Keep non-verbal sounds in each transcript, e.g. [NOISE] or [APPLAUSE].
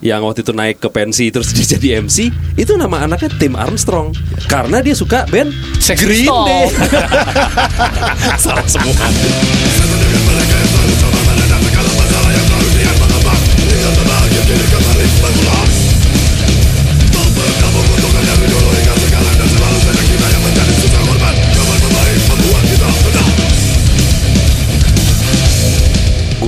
yang waktu itu naik ke pensi terus dia [LAUGHS] jadi MC itu nama anaknya Tim Armstrong. Karena dia suka band Sex Green. Day. [LAUGHS] Salah semua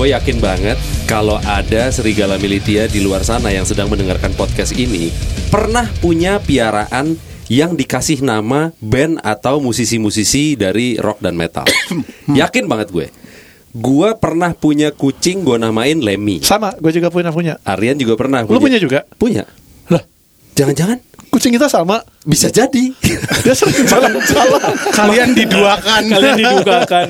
gue yakin banget kalau ada serigala militia di luar sana yang sedang mendengarkan podcast ini pernah punya piaraan yang dikasih nama band atau musisi-musisi dari rock dan metal. [COUGHS] yakin banget gue. Gue pernah punya kucing gue namain Lemmy. Sama, gue juga punya punya. Aryan juga pernah. Lu punya juga? Punya. Lah, Jangan-jangan kucing kita sama. bisa jadi. [LAUGHS] Dia sering salah salah. Kalian diduakan. Kalian didugakan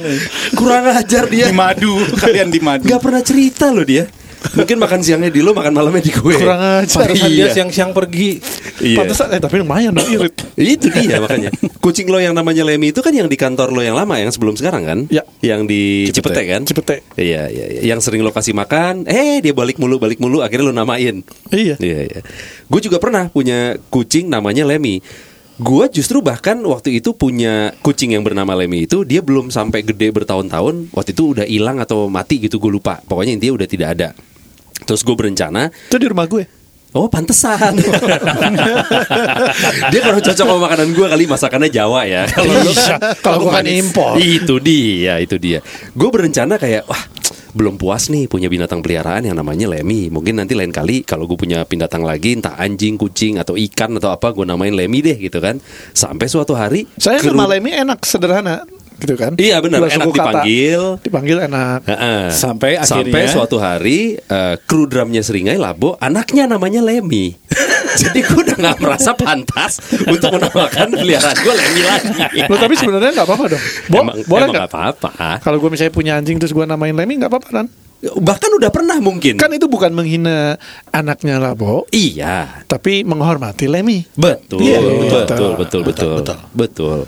Kurang ajar di dia. madu. Kalian di madu. Gak pernah cerita loh dia. Mungkin makan siangnya di lo, makan malamnya di gue. Kurang ajar. Pantesan Iya. dia siang-siang pergi Iya. Pantesan, eh tapi lumayan dong irit. [LAUGHS] Itu dia makanya. Kucing lo yang namanya Lemmy itu kan yang di kantor lo yang lama yang sebelum sekarang kan? Ya. Yang di Cipete. Cipete, kan? Cipete. Iya, iya, iya. Yang sering lo kasih makan, eh dia balik mulu, balik mulu, akhirnya lo namain. Iya. Iya, iya. Gue juga pernah punya kucing namanya Lemmy. Gue justru bahkan waktu itu punya kucing yang bernama Lemmy itu dia belum sampai gede bertahun-tahun. Waktu itu udah hilang atau mati gitu gue lupa. Pokoknya intinya udah tidak ada. Terus gue berencana Itu di rumah gue. Oh pantesan. [LAUGHS] Dia kurang cocok sama makanan gue kali Masakannya Jawa ya. [LAUGHS] Kalau lu Iya, kalau gua kan impor. Itu dia Itu dia. Gue berencana kayak Wah belum puas nih punya binatang peliharaan yang namanya Lemmy. Mungkin nanti lain kali kalau gue punya binatang lagi Entah anjing, kucing, atau ikan atau apa Gue namain Lemmy deh gitu kan. Sampai suatu hari Saya nama Lemmy enak sederhana gitu kan. Iya, benar. Enak kata. dipanggil. Dipanggil enak. Heeh. Sampai sampai akhirnya- suatu hari eh, kru drumnya Seringai Labo anaknya namanya Lemmy. [LAUGHS] Jadi gue udah nggak merasa pantas untuk menamakan peliharaan gue Lemmy lagi. Loh, tapi sebenarnya nggak apa-apa dong. Bo emang, boleh emang nggak? apa-apa. Kalau gue misalnya punya anjing terus gue namain Lemmy nggak apa-apa kan? Bahkan udah pernah mungkin. Kan itu bukan menghina anaknya Labo, iya. tapi menghormati Lemmy. Betul, Iya, betul, betul. betul, betul, betul, betul,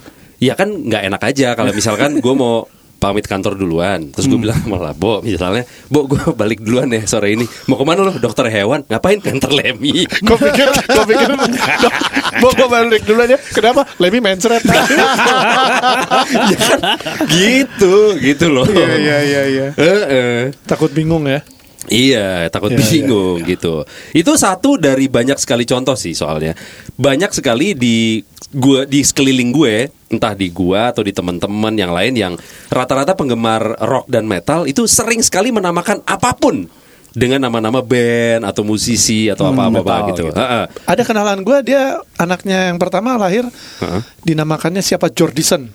Ya kan nggak enak aja kalau misalkan gue mau pamit kantor duluan, terus gue bilang sama Labo, misalnya, Bo, gue balik duluan ya sore ini. Mau ke mana lo? Dokter hewan? Ngapain kantor Lemmy? [LAUGHS] Gue pikir, gue pikir, Bo, gue balik dulu aja. Kenapa? Lemmy mencret. [LAUGHS] ya kan gitu gitu loh Iya, iya, iya, iya. Heeh. Takut bingung ya. Iya, takut Iya, bingung gitu. Itu satu dari banyak sekali contoh sih soalnya. Banyak sekali di gua di sekeliling gue, entah di gua atau di teman-teman yang lain yang rata-rata penggemar rock dan metal itu sering sekali menamakan apa pun dengan nama-nama band atau musisi atau apa-apa metal gitu. gitu. Heeh. Ada kenalan gue, dia anaknya yang pertama lahir, Heeh. dinamakannya siapa? Jordison.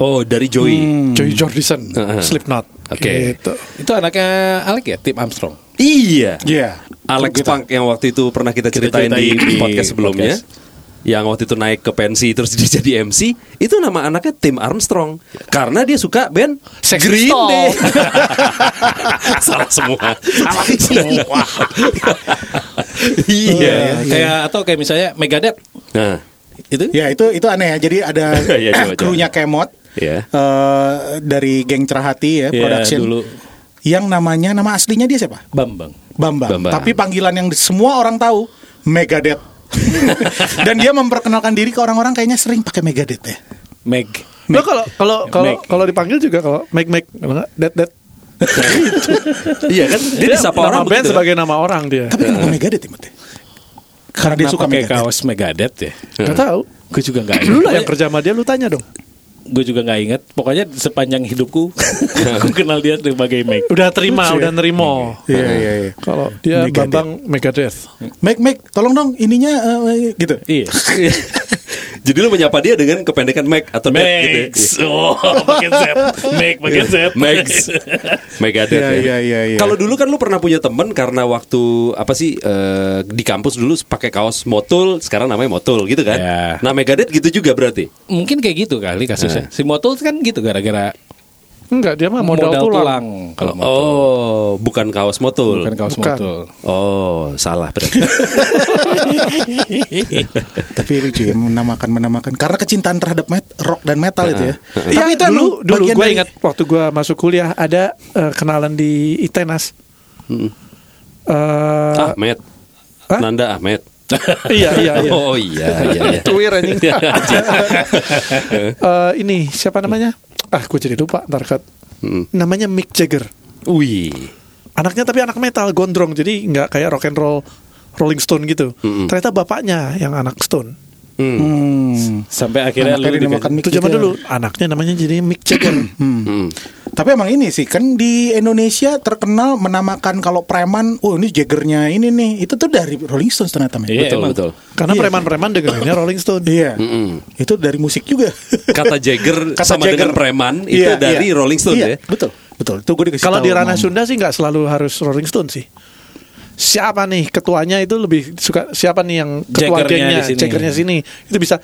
Oh, dari Joey. Joey Jordison, Heeh. Slipknot. Oke. Gitu. Itu anaknya Alec ya Tim Armstrong Iya. Iya. Alex Kita- Punk yang waktu itu pernah kita ceritain, ceritain di, di podcast sebelumnya. podcast. Yang waktu itu naik ke pensi terus [LAUGHS] dia jadi MC, itu nama anaknya Tim Armstrong. Karena dia suka band Sex Green. Day. [LAUGHS] Salah semua. Salah semua. iya. Kayak atau kayak misalnya Megadeth Nah, itu Ya itu itu aneh ya. Jadi ada [LAUGHS] Iya, coba. krunya Kemot Iya. eh, dari geng Cerahati ya Iya, production. dulu. Yang namanya nama aslinya dia siapa? Bambang Bambang. Bambang. Tapi panggilan yang semua orang tahu Megadeth. [LAUGHS] Dan dia memperkenalkan diri ke orang-orang kayaknya sering pakai Megadeth ya. Meg Lo kalau kalau kalau kalau dipanggil juga kalau kalau nggak dead dead. [LAUGHS] iya kan? Dia disapa nama orang band sebagai nama orang dia. Tapi kenapa Megadeth ya, Mate? Karena dia suka pakai Megadeth. kaos Megadeth ya Gak tahu. Gue juga nggak [CLEARS THROAT] Lu lah yang kerja sama dia lu tanya dong. Gue juga nggak inget. Pokoknya sepanjang hidupku, [LAUGHS] aku kenal dia sebagai Meg. Udah terima, udah nerimo. Iya iya iya. Kalau dia Megadeth. Bambang Megadeth. Make make tolong dong ininya eh, gitu. Iya. [LAUGHS] Jadi lu menyapa dia dengan kependekan Mac atau Max. gitu. [LAUGHS] Oh, pakai Z. Meg, pakai Z. Max Megadeth Iya, ya. iya, iya, iya. Kalau dulu kan lu pernah punya temen karena waktu apa sih eh, di kampus dulu pakai kaos Motul, sekarang namanya Motul gitu kan. Iya. Nah Megadeth gitu juga berarti. Mungkin kayak gitu kali kasusnya. Si Motul kan gitu gara-gara Enggak, dia mah modal, tulang. Kalau Motul. Oh, bukan kaos Motul. Bukan kaos Bukan. Motul. Oh, salah berarti. [LAUGHS] Tapi lucu ya menamakan menamakan karena kecintaan terhadap met, rock dan metal itu ya. Iya, Tapi itu dulu dulu gue dari- ingat waktu gue masuk kuliah ada eh, kenalan di ITENAS. Hmm. Eh, ah, Matt. Hah? Nanda Ahmed. [LAUGHS] iya iya iya. Oh iya iya. iya. [LAUGHS] Tuir anjing. [LAUGHS] Eh, ini siapa namanya? Ah, gue jadi lupa. Ntar cut. Hmm. Namanya Mick Jagger. Wih. Anaknya tapi anak metal gondrong, jadi nggak kayak rock and roll Rolling Stone gitu. Mm-mm. Ternyata bapaknya yang anak Stone. Hmm. Hmm. Sampai akhirnya Anaknya lu dikasih- Mick Itu zaman Jagger. dulu. Anaknya namanya jadi Mick Jagger. Hmm. Tapi emang ini sih kan di Indonesia terkenal menamakan kalau preman, oh ini Jaggernya ini nih, itu tuh dari Rolling Stones ternyata men. Iya, Betul emang. betul. Karena Iya. preman-preman dengerinnya Rolling Stone. Iya. Mm-mm. Itu dari musik juga. Kata Jagger [LAUGHS] Kata sama Jagger. dengan preman itu Iya, dari iya. Rolling Stone Iya, ya. Betul, betul. Itu gue dikasih Kalau di ranah Sunda sih nggak selalu harus Rolling Stone sih. Siapa nih ketuanya itu lebih suka siapa nih yang ketua gengnya, di sini. Sini itu bisa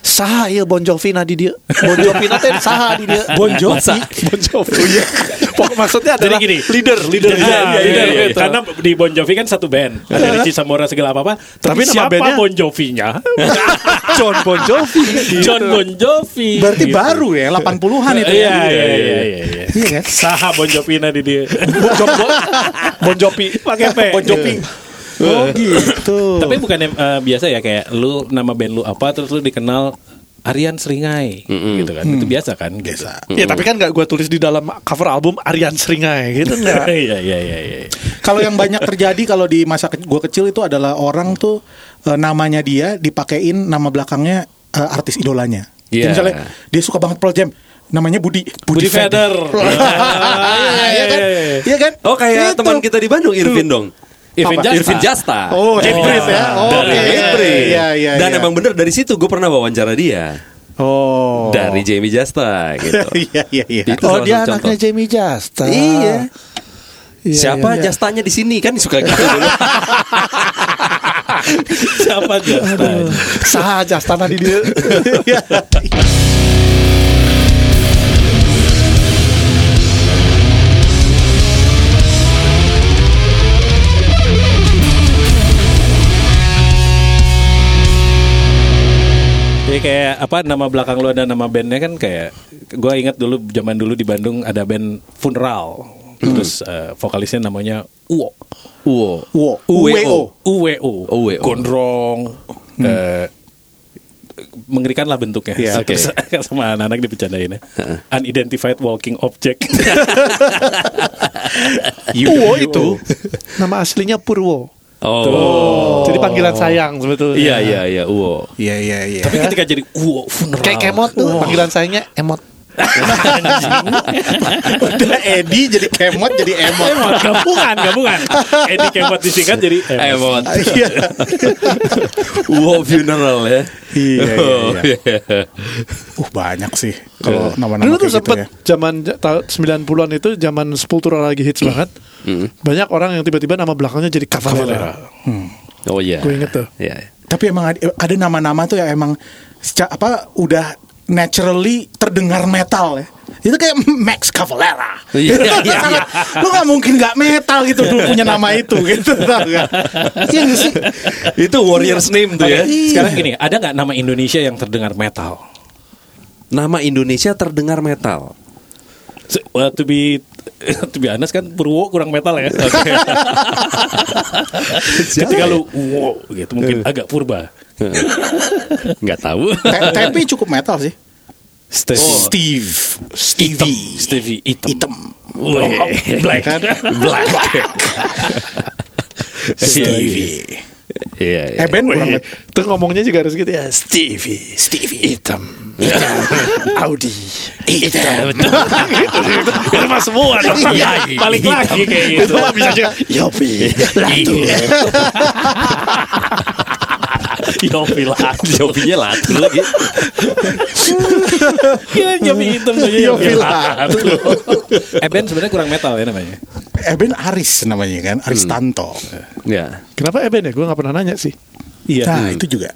saha ieu Bon Jovi na di dia. Bon Jovi na teh saha di dia. Bon Jovi. bon Jovi. [LAUGHS] Iya. Pokok maksudnya Jadi adalah gini, leader, leader. Iya, Iya, iya, iya, iya, iya. iya. Karena di Bon Jovi kan satu band, ada Richie Sambora segala apa apa. Tapi, Tapi nama siapa bandnya- Bon Jovi-nya? [LAUGHS] John Bon Jovi. [LAUGHS] John Bon Jovi. Berarti Gitu. baru ya 80-an itu Iya, ya. iya, iya, iya, iya. Iya kan? Saha Bon Jovi-na di dia. Bon, bon Jovi Pakai P. Bon Jovi. Oh gitu. Tapi bukan eh, biasa ya kayak lu nama band lu apa terus lu dikenal Aryan Seringai gitu kan. Itu biasa kan? Gitu. Biasa. Ya tapi kan nggak gue tulis di dalam cover album Aryan Seringai gitu [LAUGHS] enggak. Iya, iya, iya, iya. Kalau yang banyak terjadi kalau di masa ke- gua kecil itu adalah orang tuh eh, namanya dia dipakein nama belakangnya eh, artis idolanya. Jadi Iya. Misalnya dia suka banget Pearl Jam, namanya Budi. Budi Feder. [LAUGHS] Iya kan? Iya kan? Oh kayak Itu. teman kita di Bandung Irvin dong. Irvin? Jasta. Irvin Jasta. Oh, Jeffries ya. Oh, dari oke. Jeffries. Iya, iya, Dan iya. emang bener dari situ gue pernah wawancara dia Oh. dari Jamie Jasta gitu. [LAUGHS] Iya, iya, iya. Itu Oh dia anaknya contoh. Jamie Jasta. Iya. Iya, Siapa iya. Jastanya di sini kan suka gitu. [LAUGHS] Siapa Jasta? Saha Jastana di dia. [LAUGHS] kayak apa nama belakang lu ada nama bandnya kan kayak gue ingat dulu zaman dulu di Bandung ada band Funeral terus eh, vokalisnya namanya Uwo Wow. Wo. UWO. UWO UWO. gondrong eh, mengerikan lah bentuknya. Oke. Terus [LAUGHS] sama anak-anak dibercandain ya unidentified walking object [LAUGHS] Purwo itu nama aslinya Purwo. Oh. Jadi panggilan sayang sebetulnya. Iya iya iya. Wow. Iya, iya, iya. tapi ketika jadi Uwo Funeral Kayak kemot tuh panggilan sayangnya emot. Udah Edi jadi kemot jadi emot. Emot, gabungan, gabungan. Edi Kemot disingkat jadi Emot. Emot. Iya. Wow funeral ya. Iya, iya, Oh, iya. Uh banyak sih kalau nama-nama Dulu tuh gitu sempet ya. zaman j- tahun 90-an itu zaman Sepultura lagi hits banget. Banyak orang yang tiba-tiba nama belakangnya jadi Cavalera. Oh iya. Gue inget tuh. Iya. Tapi emang ada, nama-nama tuh yang emang apa udah naturally terdengar metal ya. Itu kayak Max Cavalera. Iya, iya, iya. Lu nggak mungkin nggak metal gitu dulu punya nama itu gitu tau gak? Iya sih? Itu warrior's name tuh ya. Sekarang gini, ada nggak nama Indonesia yang terdengar metal? Nama Indonesia terdengar metal. Se- Well, to be [LAUGHS] to be honest kan Purwo kurang metal ya. [LAUGHS] Ketika lu wow gitu mungkin agak purba. [LAUGHS] Nggak tahu. Tapi cukup metal sih. Stevie. Steve, Stevie, Stevie hitam. hitam. Wih, black. Black. [LAUGHS] Stevie. Iya. iya. Eh Ben kurang metal. Tuh ngomongnya juga harus gitu ya. Stevie, Stevie hitam. [LAUGHS] Audi. Hitam. Itu mah semua dong. Iya, iya. Balik lagi kayak gitu. Bisa juga. Yopi. Latu. Yopi lah. [LAUGHS] Jopinya latu lagi. Iya, Yopi hitam aja Yopi Yopi Latu. Eh Ben sebenarnya kurang metal ya namanya. Eh Ben Aris namanya kan, Aris Tanto. Ya. Kenapa Eben ya? Gue gak pernah nanya sih. Iya. Nah itu juga.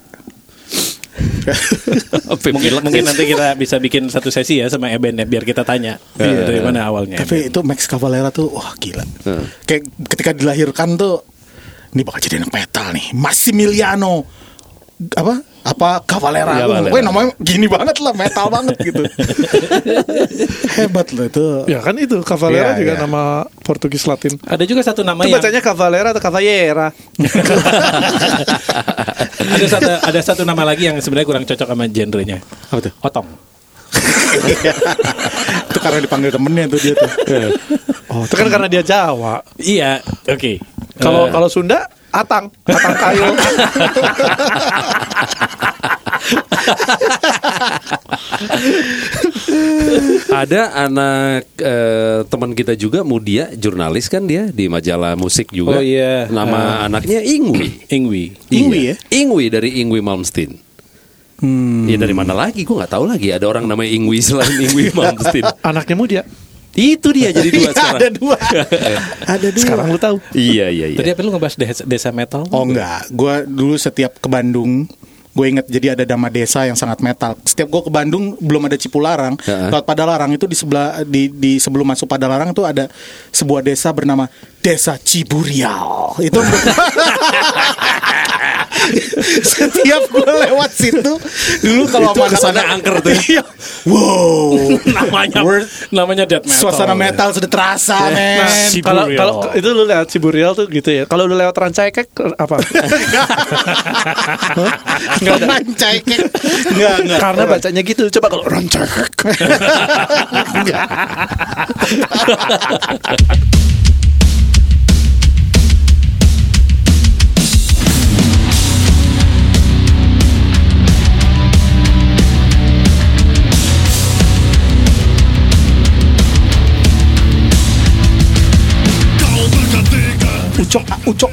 mungkin mungkin nanti kita bisa bikin satu sesi ya sama Eben ya biar kita tanya Iya. dari mana awalnya. Tapi itu Max Cavalera tuh wah gila. Kayak ketika dilahirkan tuh ini bakal jadi anak metal nih. Massimiliano apa apa Cavalera, Cavalera. Weh namanya gini banget lah metal banget gitu [LAUGHS] hebat loh itu Ya kan itu Cavalera Iya, juga iya. nama Portugis Latin. Ada juga satu nama Itu yang bacanya Cavalera atau Cavallera. [LAUGHS] ada satu ada satu nama lagi yang sebenarnya kurang cocok sama genrenya. Apa tuh? Otong. [LAUGHS] itu karena dipanggil temennya tuh dia tuh Oh, itu kan karena dia Jawa. Iya, oke. Kalau Eh, kalau Sunda Atang, Atang kayu. Ada anak eh, teman kita juga Mudia jurnalis kan dia di majalah musik juga. Oh, iya. Nama anaknya Ingwi. Ingwi. Ingwi Iya. ya? Ingwi dari Ingwi Malmsteen. Hmm. Ya dari mana lagi? Gue nggak tahu lagi. Ada orang namanya Ingwi selain Ingwi [LAUGHS] Malmsteen. Anaknya muda. Itu dia jadi dua sekarang. [LAUGHS] ada dua ada dua Sekarang lu tahu. Iya iya iya. Tadi apa lu ngebahas desa, desa metal? Oh enggak, gue dulu setiap ke Bandung gue inget jadi ada nama desa yang sangat metal. Setiap gue ke Bandung belum ada Cipularang, Heeh. lewat Padalarang itu di sebelah di, di sebelum masuk Padalarang itu ada sebuah desa bernama Desa Ciburial. Itu [LAUGHS] setiap gue lewat situ dulu kalau Itu anak-anak- angker tuh. [LAUGHS] Iya. wow. namanya Word- namanya death metal. Suasana metal sudah terasa, men. Nah, kalau kalau itu lu lewat Ciburial tuh gitu ya. Kalau lu lewat Rancaikek apa? [LAUGHS] Enggak ada. Enggak, enggak. Karena bacanya gitu. Coba kalau Rancaikek. [LAUGHS]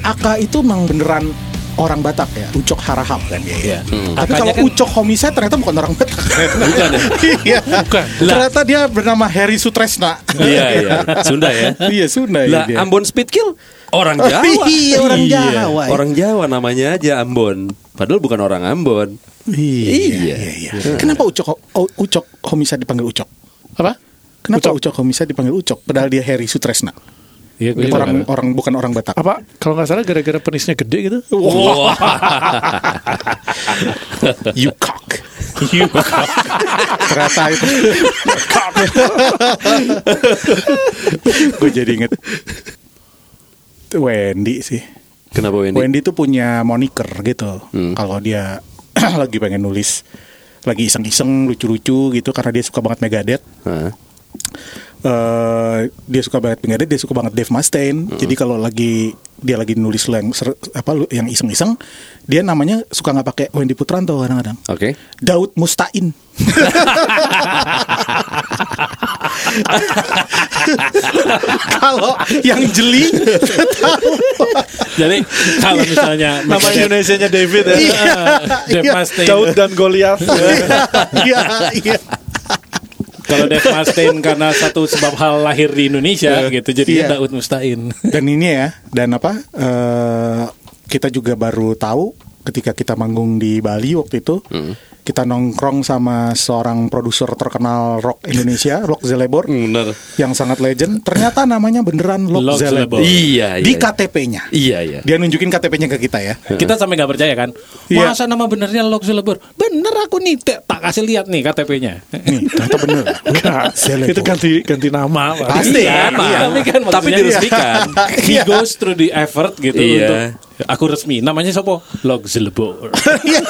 Aka itu memang beneran orang Batak ya, Ucok Harahap kan dia. Iya. Tapi Akanya kalau kan- Ucok Homicide ternyata bukan orang Batak. [LAUGHS] Bukan ya? [LAUGHS] Iya. Bukan. Ternyata dia bernama Harry Sutresna. Iya iya. [LAUGHS] Sunda ya. Iya, Sunda ya dia. Ambon Speedkill orang Jawa. Iya, orang Jawa. Orang Jawa namanya aja Ambon. Padahal bukan orang Ambon. Iya, Iya. iya, iya. Kenapa Ucok Ucok Homicide dipanggil Ucok? Apa? Kenapa Ucok, Homicide dipanggil Ucok? Padahal dia Harry Sutresna. Iya, gue juga Orang orang bukan orang Batak. Apa? Kalau nggak salah gara-gara penisnya gede gitu. [LAUGHS] You cock. [LAUGHS] You cock. Ternyata itu. Gue jadi inget Wendy sih. Kenapa Wendy? Wendy tuh punya moniker gitu. Kalau dia [CLEARS THROAT] lagi pengen nulis, lagi iseng-iseng lucu-lucu gitu karena dia suka banget Megadeth. Hah? Eh dia suka banget Megadeth, dia suka banget Dave Mustaine. Jadi kalau lagi dia lagi nulis yang ser- apa yang iseng-iseng, dia namanya suka nggak pakai Wendy Putranto kadang-kadang. Oke. Daud Mustain. [LAUGHS] Kalau yang jeli. Jadi kalau misalnya Nama Indonesianya David ya. Dave Iya. Mustaine Daud dan Goliath. [LAUGHS] Iya, iya. Kalau Dave Mustaine karena satu sebab hal lahir di Indonesia gitu jadi Iya. Daud Mustain. Dan ini ya, dan apa? eh, kita juga baru tahu ketika kita manggung di Bali waktu itu, kita nongkrong sama seorang produser terkenal rock Indonesia, [LAUGHS] Rock Zelebor, Bener. yang sangat legend. Ternyata namanya beneran Rock Lok Zelebor. Zelebor. Iya, iya. Di KTP-nya. Iya iya. Dia nunjukin KTP-nya ke kita ya. Kita sampai nggak percaya kan? Iya. Masa nama benernya Lok Zelebor? Bener aku nih, tak kasih lihat nih KTP-nya. Nih, ternyata bener. [LAUGHS] Zelebor. itu ganti ganti nama. Pak. Pasti ya. Nama. Iya. Tapi kan Tapi maksudnya- diresmikan. [LAUGHS] He goes through the effort gitu Iya. untuk aku resmi. Namanya siapa? Lok Zelebor. Iya.